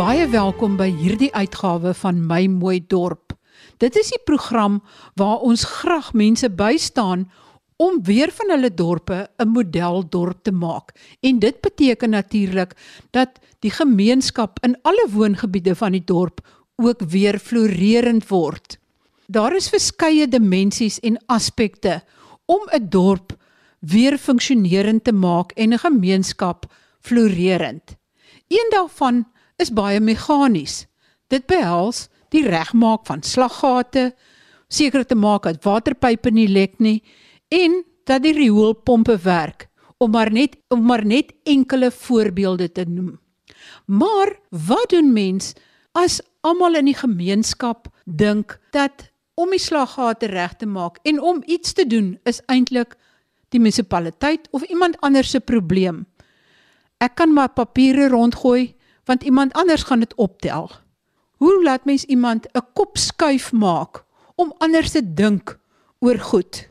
baie welkom by hierdie uitgawe van My Mooi Dorp. Dit is die program waar ons graag mense bystaan om weer van hulle dorpe 'n modeldorp te maak. En dit beteken natuurlik dat die gemeenskap in alle woongebiede van die dorp ook weer floreerend word. Daar is verskeie dimensies en aspekte om 'n dorp weer funksionerend te maak en 'n gemeenskap floreerend. Een daarvan is baie meganies. Dit behels die regmaak van slaggate, seker te maak dat waterpype nie lek nie en dat die rioolpompe werk, om maar net om maar net enkele voorbeelde te noem. Maar wat doen mens as almal in die gemeenskap dink dat om die slaggate reg te maak en om iets te doen is eintlik die munisipaliteit of iemand anders se probleem? Ek kan maar papiere rondgooi want iemand anders gaan dit optel. Hoe laat mens iemand 'n kop skuif maak om anders te dink oor goed?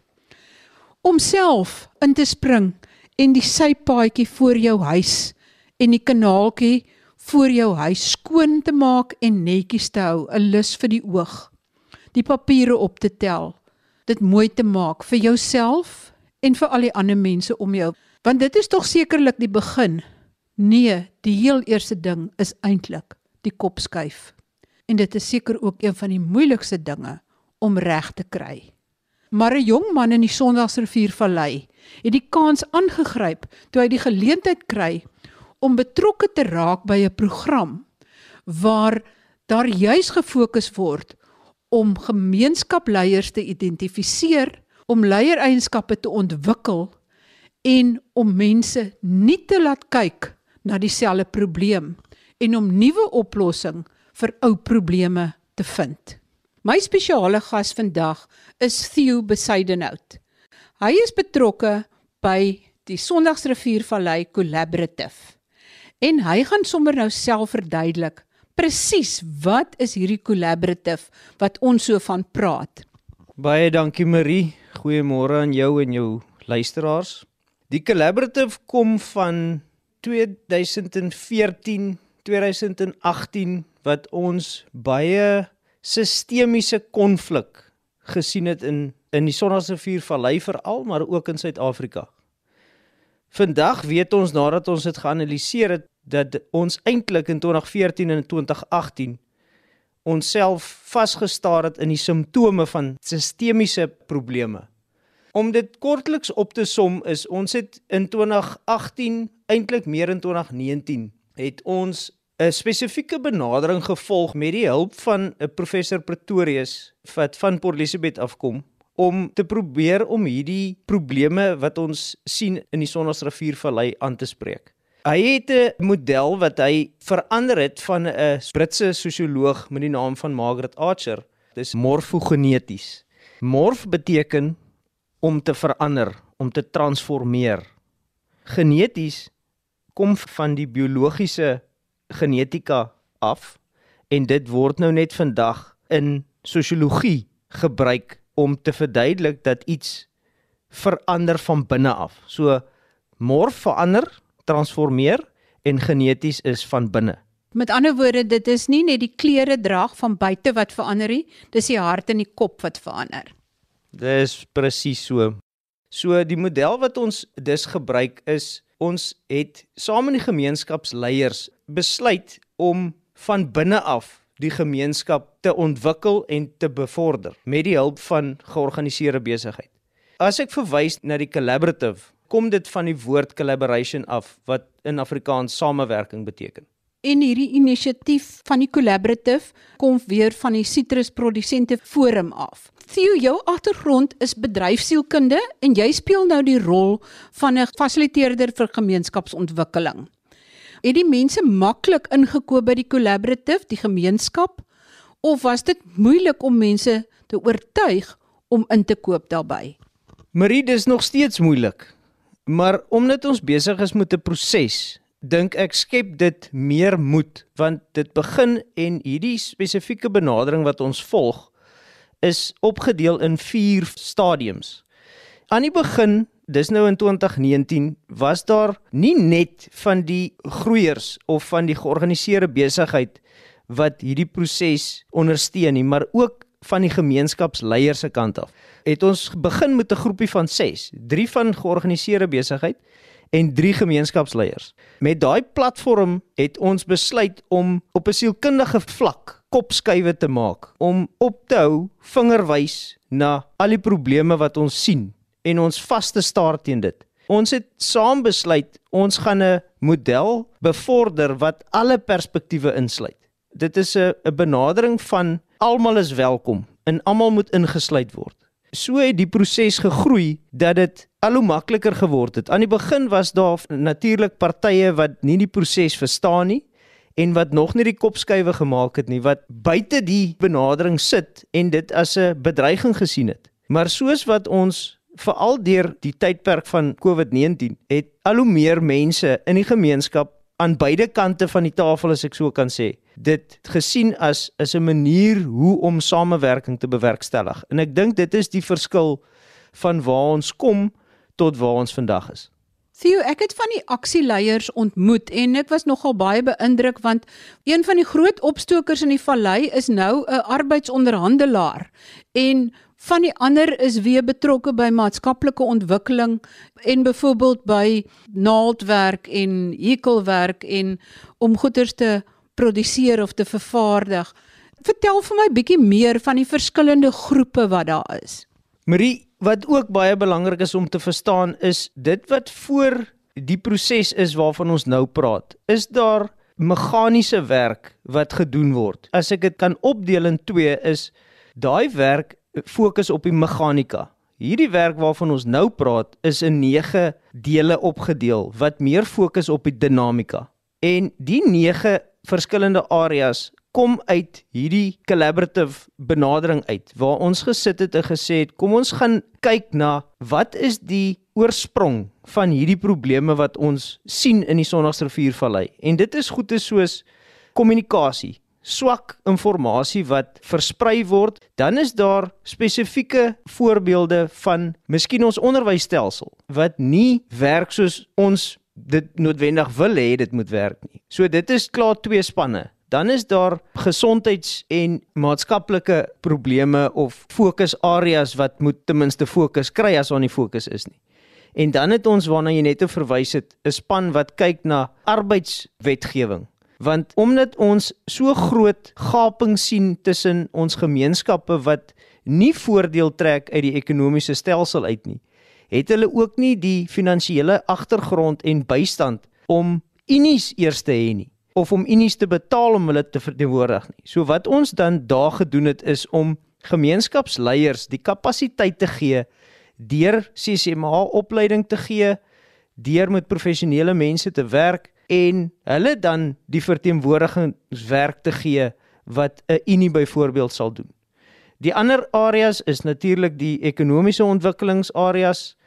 Om self in te spring en die sypaadjie voor jou huis en die kanaaltjie voor jou huis skoon te maak en netjies te hou, 'n lus vir die oog. Die papiere op te tel, dit mooi te maak vir jouself en vir al die ander mense om jou, want dit is tog sekerlik die begin Nee, die heel eerste ding is eintlik die kop skuif. En dit is seker ook een van die moeilikste dinge om reg te kry. Maar 'n jong man in die Sondagsriviervallei het die kans aangegryp toe hy die geleentheid kry om betrokke te raak by 'n program waar daar juis gefokus word om gemeenskapleiers te identifiseer, om leiereienskappe te ontwikkel en om mense nie te laat kyk na dieselfde probleem en om nuwe oplossing vir ou probleme te vind. My spesiale gas vandag is Theo Besidenhout. Hy is betrokke by die Sondagsriviervallei Collaborative. En hy gaan sommer nou self verduidelik presies wat is hierdie collaborative wat ons so van praat. Baie dankie Marie. Goeiemôre aan jou en jou luisteraars. Die collaborative kom van 2014 2018 wat ons baie sistemiese konflik gesien het in in die Sondagsrivier Vallei veral maar ook in Suid-Afrika. Vandag weet ons nadat ons dit geanaliseer het dat ons eintlik in 2014 en 2018 onsself vasgestaar het in die simptome van sistemiese probleme. Om dit kortliks op te som is ons het in 2018 eintlik meer in 2019 het ons 'n spesifieke benadering gevolg met die hulp van 'n professor Pretorius wat van Port Elizabeth afkom om te probeer om hierdie probleme wat ons sien in die Sondagsriviervallei aan te spreek. Hy het 'n model wat hy verander het van 'n Britse sosioloog met die naam van Margaret Archer. Dit is morfogeneties. Morf beteken om te verander, om te transformeer. Geneties kom van die biologiese genetika af en dit word nou net vandag in sosiologie gebruik om te verduidelik dat iets verander van binne af. So morf verander, transformeer en geneties is van binne. Met ander woorde, dit is nie net die klere drag van buite wat verander nie, dis die hart en die kop wat verander. Dis presies so. So die model wat ons dus gebruik is ons het saam met die gemeenskapsleiers besluit om van binne af die gemeenskap te ontwikkel en te bevorder met die hulp van georganiseerde besigheid. As ek verwys na die collaborative, kom dit van die woord collaboration af wat in Afrikaans samewerking beteken. En hierdie inisiatief van die collaborative kom weer van die sitrusprodusente forum af. Theo, jou agtergrond is bedryfsielkunde en jy speel nou die rol van 'n fasiliteerder vir gemeenskapsontwikkeling. Het die mense maklik ingekoop by die collaborative, die gemeenskap, of was dit moeilik om mense te oortuig om in te koop daarbey? Marie, dis nog steeds moeilik. Maar omdat ons besig is met 'n proses, dink ek skep dit meer moed want dit begin en hierdie spesifieke benadering wat ons volg is opgedeel in 4 stadiums. Aan die begin dis nou in 2019 was daar nie net van die groeiers of van die georganiseerde besigheid wat hierdie proses ondersteun nie, maar ook van die gemeenskapsleiers se kant af. Het ons begin met 'n groepie van 6, 3 van georganiseerde besigheid en 3 gemeenskapsleiers. Met daai platform het ons besluit om op 'n sielkundige vlak kopskuive te maak om op te hou vingerwys na al die probleme wat ons sien en ons vas te staar teen dit. Ons het saam besluit ons gaan 'n model bevorder wat alle perspektiewe insluit. Dit is 'n benadering van almal is welkom en almal moet ingesluit word. So het die proses gegroei dat dit al hoe makliker geword het. Aan die begin was daar natuurlik partye wat nie die proses verstaan nie en wat nog nie die kopskuive gemaak het nie wat buite die benadering sit en dit as 'n bedreiging gesien het. Maar soos wat ons veral deur die tydperk van COVID-19 het al hoe meer mense in die gemeenskap aan beide kante van die tafel as ek so kan sê dit gesien as is 'n manier hoe om samewerking te bewerkstellig. En ek dink dit is die verskil van waar ons kom tot waar ons vandag is. Theo, ek het van die aksieleiers ontmoet en ek was nogal baie beïndruk want een van die groot opstokers in die vallei is nou 'n arbeidsonderhandelaar. En van die ander is weer betrokke by maatskaplike ontwikkeling en byvoorbeeld by naaldwerk en hekelwerk en om goeder te produseer of te vervaardig. Vertel vir my bietjie meer van die verskillende groepe wat daar is. Marie, wat ook baie belangrik is om te verstaan is dit wat voor die proses is waarvan ons nou praat. Is daar meganiese werk wat gedoen word? As ek dit kan opdeel in twee is daai werk fokus op die meganika. Hierdie werk waarvan ons nou praat is in 9 dele opgedeel wat meer fokus op die dinamika. En die 9 verskillende areas kom uit hierdie collaborative benadering uit waar ons gesit het en gesê het kom ons gaan kyk na wat is die oorsprong van hierdie probleme wat ons sien in die Sondagsriviervallei en dit is goeie soos kommunikasie swak inligting wat versprei word, dan is daar spesifieke voorbeelde van miskien ons onderwysstelsel wat nie werk soos ons dit noodwendig wil hê dit moet werk nie. So dit is klaar twee spanne. Dan is daar gesondheids- en maatskaplike probleme of fokusareas wat moet ten minste fokus kry as aan die fokus is nie. En dan het ons waarna jy net verwys het, 'n span wat kyk na arbeidswetgewing want omdat ons so groot gaping sien tussen ons gemeenskappe wat nie voordeel trek uit die ekonomiese stelsel uit nie het hulle ook nie die finansiële agtergrond en bystand om unies eers te hê nie of om unies te betaal om hulle te verteenwoordig nie. So wat ons dan daar gedoen het is om gemeenskapsleiers die kapasiteit te gee deur CCMA opleiding te gee deur met professionele mense te werk en hulle dan die verteenwoordigingswerk te gee wat 'n Unie byvoorbeeld sal doen. Die ander areas is natuurlik die ekonomiese ontwikkelingsareas.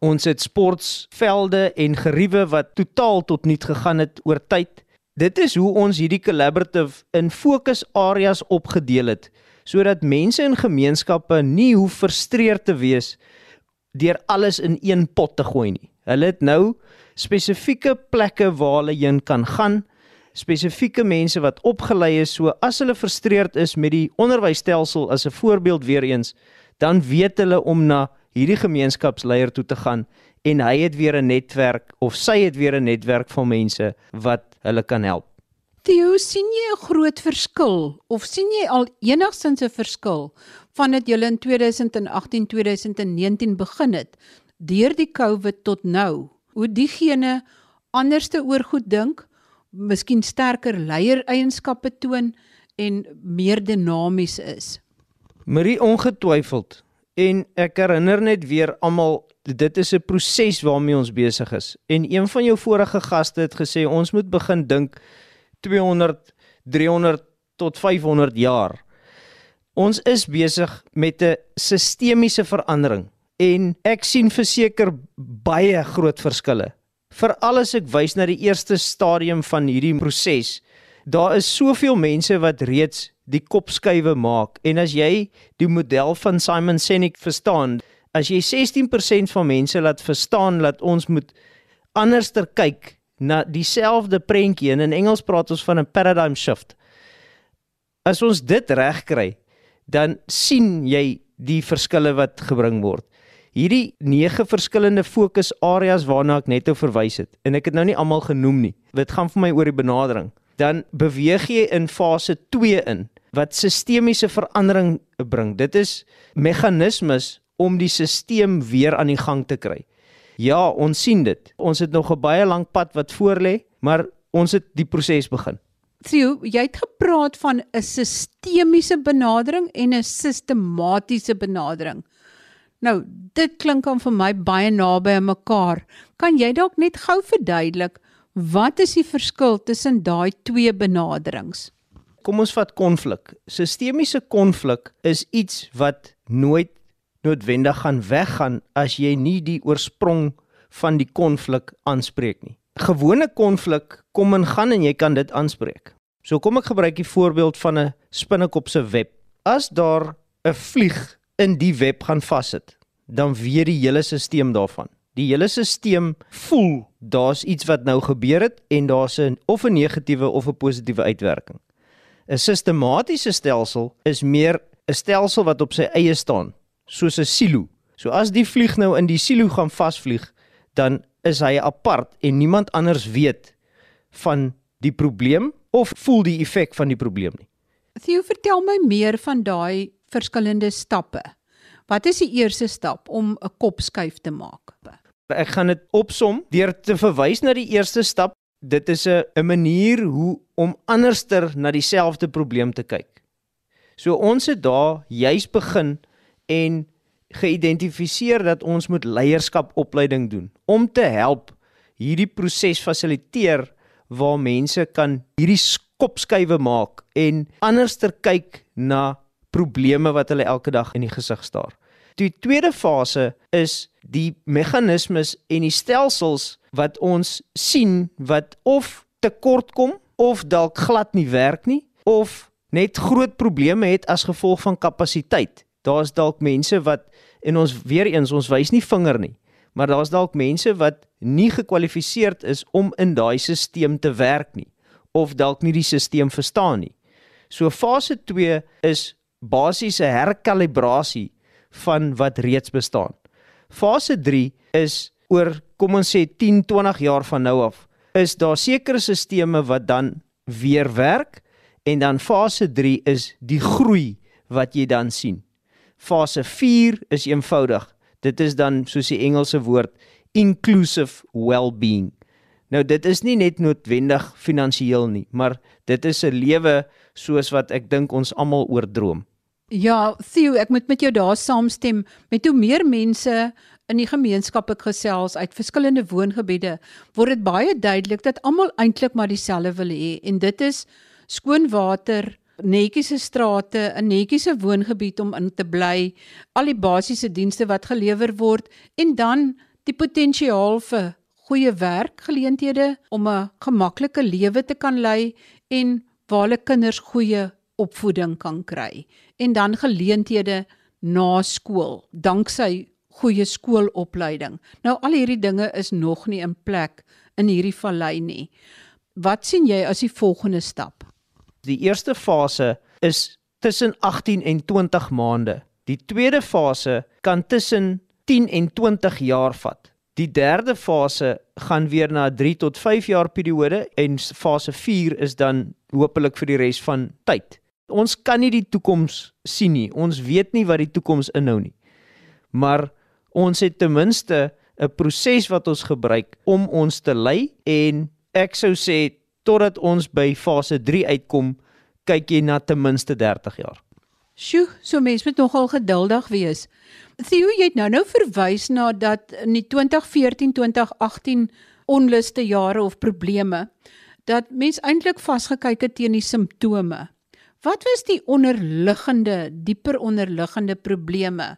Ons het sportvelde en geriewe wat totaal tot niet gegaan het oor tyd. Dit is hoe ons hierdie collaborative in fokusareas opgedeel het sodat mense in gemeenskappe nie hoef frustreerd te wees deur alles in een pot te gooi nie. Hulle het nou spesifieke plekke waar hulle heen kan gaan, spesifieke mense wat opgelei is so as hulle frustreerd is met die onderwysstelsel as 'n voorbeeld weer eens, dan weet hulle om na hierdie gemeenskapsleier toe te gaan en hy het weer 'n netwerk of sy het weer 'n netwerk van mense wat hulle kan help. Theo, sien jy 'n groot verskil of sien jy al enigsins 'n verskil vandat jy in 2018-2019 begin het deur die COVID tot nou? Hoe diegene anderste oor goed dink, miskien sterker leiereienskappe toon en meer dinamies is. Marie ongetwyfeld en ek herinner net weer almal dit is 'n proses waarmee ons besig is. En een van jou vorige gaste het gesê ons moet begin dink 200, 300 tot 500 jaar. Ons is besig met 'n sistemiese verandering en ek sien verseker baie groot verskille. Veral as ek wys na die eerste stadium van hierdie proses. Daar is soveel mense wat reeds die kopskuive maak en as jy die model van Simon Sinek verstaan, As jy 16% van mense laat verstaan dat ons moet anderster kyk na dieselfde prentjie en in Engels praat ons van 'n paradigm shift. As ons dit regkry, dan sien jy die verskille wat gebring word. Hierdie nege verskillende fokusareas waarna ek net verwys het en ek het nou nie almal genoem nie. Dit gaan vir my oor die benadering. Dan beweeg jy in fase 2 in wat sistemiese verandering bring. Dit is meganismes om die stelsel weer aan die gang te kry. Ja, ons sien dit. Ons het nog 'n baie lank pad wat voorlê, maar ons het die proses begin. Theo, jy het gepraat van 'n sistemiese benadering en 'n sistematiese benadering. Nou, dit klink aan vir my baie naby aan mekaar. Kan jy dalk net gou verduidelik wat is die verskil tussen daai twee benaderings? Kom ons vat konflik. Sistemiese konflik is iets wat nooit noodwendig gaan weggaan as jy nie die oorsprong van die konflik aanspreek nie. Gewone konflik kom en gaan en jy kan dit aanspreek. So kom ek gebruik die voorbeeld van 'n spinnekop se web. As daar 'n vlieg in die web gaan vassit, dan weet die hele stelsel daarvan. Die hele stelsel voel daar's iets wat nou gebeur het en daar's 'n of 'n negatiewe of 'n positiewe uitwerking. 'n Sistematiese stelsel is meer 'n stelsel wat op sy eie staan, soos 'n silo. So as die vlieg nou in die silo gaan vasvlieg, dan is hy apart en niemand anders weet van die probleem of voel die effek van die probleem nie. Theo, vertel my meer van daai verskillende stappe. Wat is die eerste stap om 'n kopskuif te maak? Ek gaan dit opsom deur te verwys na die eerste stap. Dit is 'n 'n manier hoe om anderster na dieselfde probleem te kyk. So ons het daar juis begin en geïdentifiseer dat ons moet leierskapopleiding doen om te help hierdie proses fasiliteer waar mense kan hierdie kopskuive maak en anderster kyk na probleme wat hulle elke dag in die gesig staar. Die tweede fase is die meganismes en die stelsels wat ons sien wat of tekort kom of dalk glad nie werk nie of net groot probleme het as gevolg van kapasiteit daar's dalk mense wat en ons weer eens ons wys nie vinger nie, maar daar's dalk mense wat nie gekwalifiseerd is om in daai stelsel te werk nie of dalk nie die stelsel verstaan nie. So fase 2 is basiese herkalibrasie van wat reeds bestaan. Fase 3 is oor kom ons sê 10, 20 jaar van nou af is daar sekere stelsels wat dan weer werk en dan fase 3 is die groei wat jy dan sien. Fase 4 is eenvoudig. Dit is dan soos die Engelse woord inclusive well-being. Nou dit is nie net noodwendig finansiëel nie, maar dit is 'n lewe soos wat ek dink ons almal oordroom. Ja, Theo, ek moet met jou daar saamstem. Met hoe meer mense in die gemeenskap ek gesels uit verskillende woongebiede, word dit baie duidelik dat almal eintlik maar dieselfde wil hê en dit is skoon water, netjiese strate, 'n netjiese woongebied om in te bly, al die basiese dienste wat gelewer word en dan die potensiaal vir goeie werkgeleenthede om 'n gemaklike lewe te kan lei en waar hulle kinders goeie opvoeding kan kry en dan geleenthede na skool danksy goeie skoolopleiding. Nou al hierdie dinge is nog nie in plek in hierdie vallei nie. Wat sien jy as die volgende stap? Die eerste fase is tussen 18 en 20 maande. Die tweede fase kan tussen 10 en 20 jaar vat. Die derde fase gaan weer na 3 tot 5 jaar periode en fase 4 is dan hopelik vir die res van tyd. Ons kan nie die toekoms sien nie. Ons weet nie wat die toekoms inhou nie. Maar ons het ten minste 'n proses wat ons gebruik om ons te lei en ek sou sê totdat ons by fase 3 uitkom, kyk jy na ten minste 30 jaar. Sjoe, so mens moet nogal geduldig wees. Theo, jy het nou nou verwys na dat in die 2014-2018 onluste jare of probleme dat mens eintlik vasgekyk het teen die simptome. Wat was die onderliggende, dieper onderliggende probleme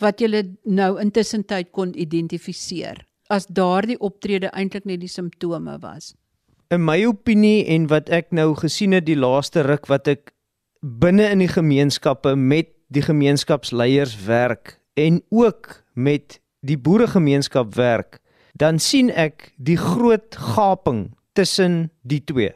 wat jy nou intussen tyd kon identifiseer as daardie optrede eintlik net die simptome was? in my opinie en wat ek nou gesien het die laaste ruk wat ek binne in die gemeenskappe met die gemeenskapsleiers werk en ook met die boeregemeenskap werk, dan sien ek die groot gaping tussen die twee.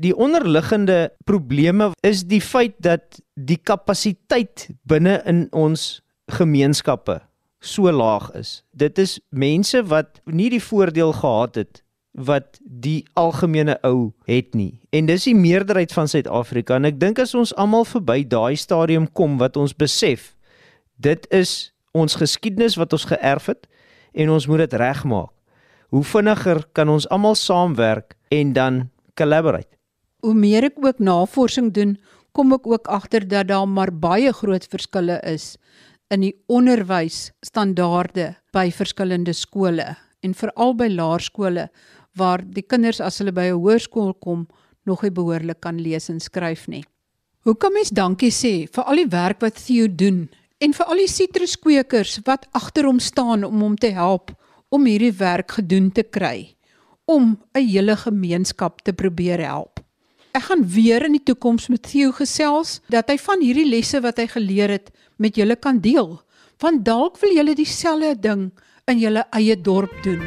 Die onderliggende probleme is die feit dat die kapasiteit binne in ons gemeenskappe so laag is. Dit is mense wat nie die voordeel gehad het wat die algemene ou het nie. En dis die meerderheid van Suid-Afrika en ek dink as ons almal verby daai stadium kom wat ons besef dit is ons geskiedenis wat ons geërf het en ons moet dit regmaak. Hoe vinniger kan ons almal saamwerk en dan collaborate? Hoe meer ek ook navorsing doen, kom ek ook agter dat daar maar baie groot verskille is in die onderwysstandaarde by verskillende skole en veral by laerskole waar die kinders as hulle by 'n hoërskool kom nog nie behoorlik kan lees en skryf nie. Hoe kan mens dankie sê vir al die werk wat Theo doen en vir al die sitruskweekers wat agter hom staan om hom te help om hierdie werk gedoen te kry om 'n hele gemeenskap te probeer help. Ek gaan weer in die toekoms met Theo gesels dat hy van hierdie lesse wat hy geleer het met julle kan deel. Want dalk wil julle dieselfde ding in julle eie dorp doen.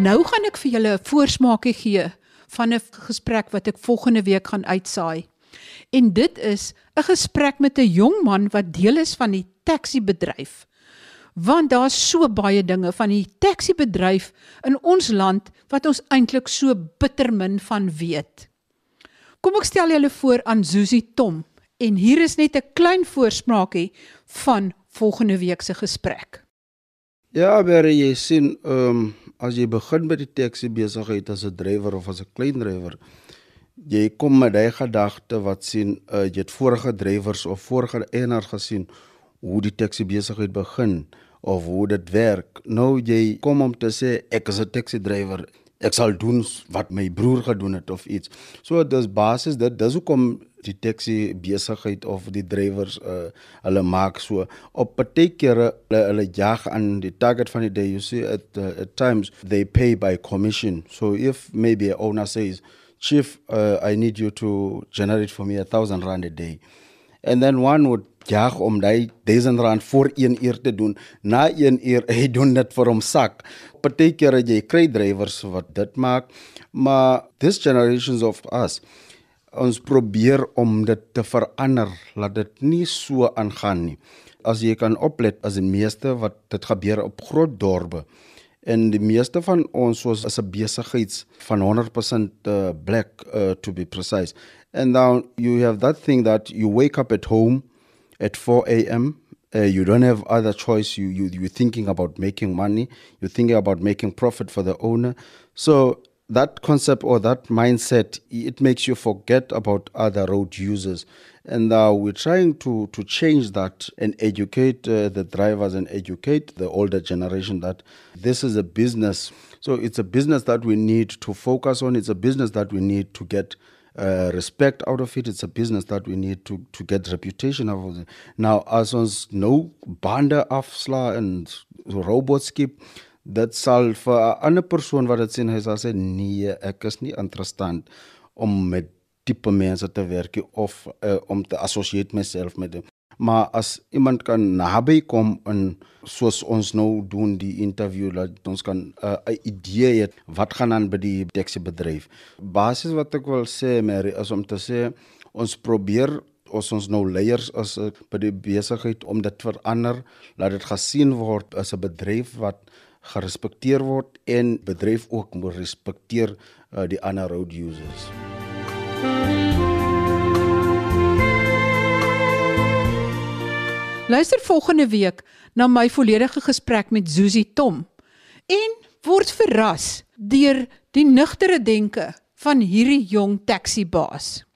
Nou gaan ek vir julle 'n voorsmaakie gee van 'n gesprek wat ek volgende week gaan uitsaai. En dit is 'n gesprek met 'n jong man wat deel is van die taxi bedryf. Want daar's so baie dinge van die taxi bedryf in ons land wat ons eintlik so bitter min van weet. Kom ek stel julle voor aan Susie Tom en hier is net 'n klein voorsmaakie van volgende week se gesprek. Ja, maar jy sien, ehm um, as jy begin by die taxi besigheid as 'n drywer of as 'n klein drywer, jy kom met daai gedagte wat sien uh, jy het vorige drywers of vorige eienaars gesien hoe die taxi besigheid begin of hoe dit werk. Nou jy kom om te sê ek is 'n taxi drywer. Ek sal doen wat my broer gedoen het of iets. So dis basis dit dis hoekom die taxi besigheid of die drywers uh hulle maak so op baie kere hulle, hulle jag aan die target van die day you see at, uh, at times they pay by commission so if maybe a owner says chief uh, i need you to generate for me a 1000 rand a day and then one would jag om daai 1000 rand vir 1 uur te doen. Na 1 uur hy doen dit vir hom sak. Baie kere jy kry drywers wat dit maak maar this generations of us ons probeer om dit te verander laat dit nie so aangaan nie. As jy kan oplet as die meeste wat dit gebeur op groot dorpe en die meeste van ons was as 'n besigheids van 100% uh, black uh, to be precise. And now you have that thing that you wake up at home at 4 a.m uh, you don't have other choice. You you you're thinking about making money. You're thinking about making profit for the owner. So that concept or that mindset it makes you forget about other road users. And uh, we're trying to to change that and educate uh, the drivers and educate the older generation that this is a business. So it's a business that we need to focus on. It's a business that we need to get uh, respect out of it. It's a business that we need to to get reputation out of. It now as ons no bande afsla and robots skip. Dit sal vir 'n ander persoon wat dit sien hy sal sê nee ek is nie interessant om met tipe mense te werk of uh, om te assosieer myself met dem maar as iemand kan naby kom en soos ons nou doen die interview dat ons kan eh, 'n uh, idee hê wat gaan aan by die taxi bedryf basies wat ek wil sê Mary is om te sê ons probeer ons ons nou leiers as uh, by die besigheid om dit verander laat dit gesien word as 'n bedryf wat gerespekteer word en bedryf ook moet respekteer uh, die ander road users. Luister volgende week na my volledige gesprek met Susie Tom en word verras deur die nugtere denke van hierdie jong taxibaas.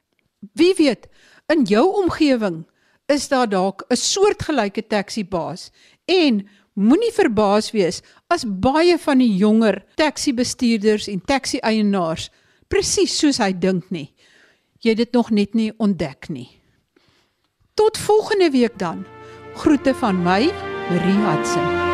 Wie weet, in jou omgewing is daar dalk 'n soortgelyke taxibaas en Moenie verbaas wees as baie van die jonger taxi-bestuurders en taxi-eienaars presies soos hy dink nie. Jy dit nog net nie ontdek nie. Tot volgende week dan. Groete van my, Marie Hudson.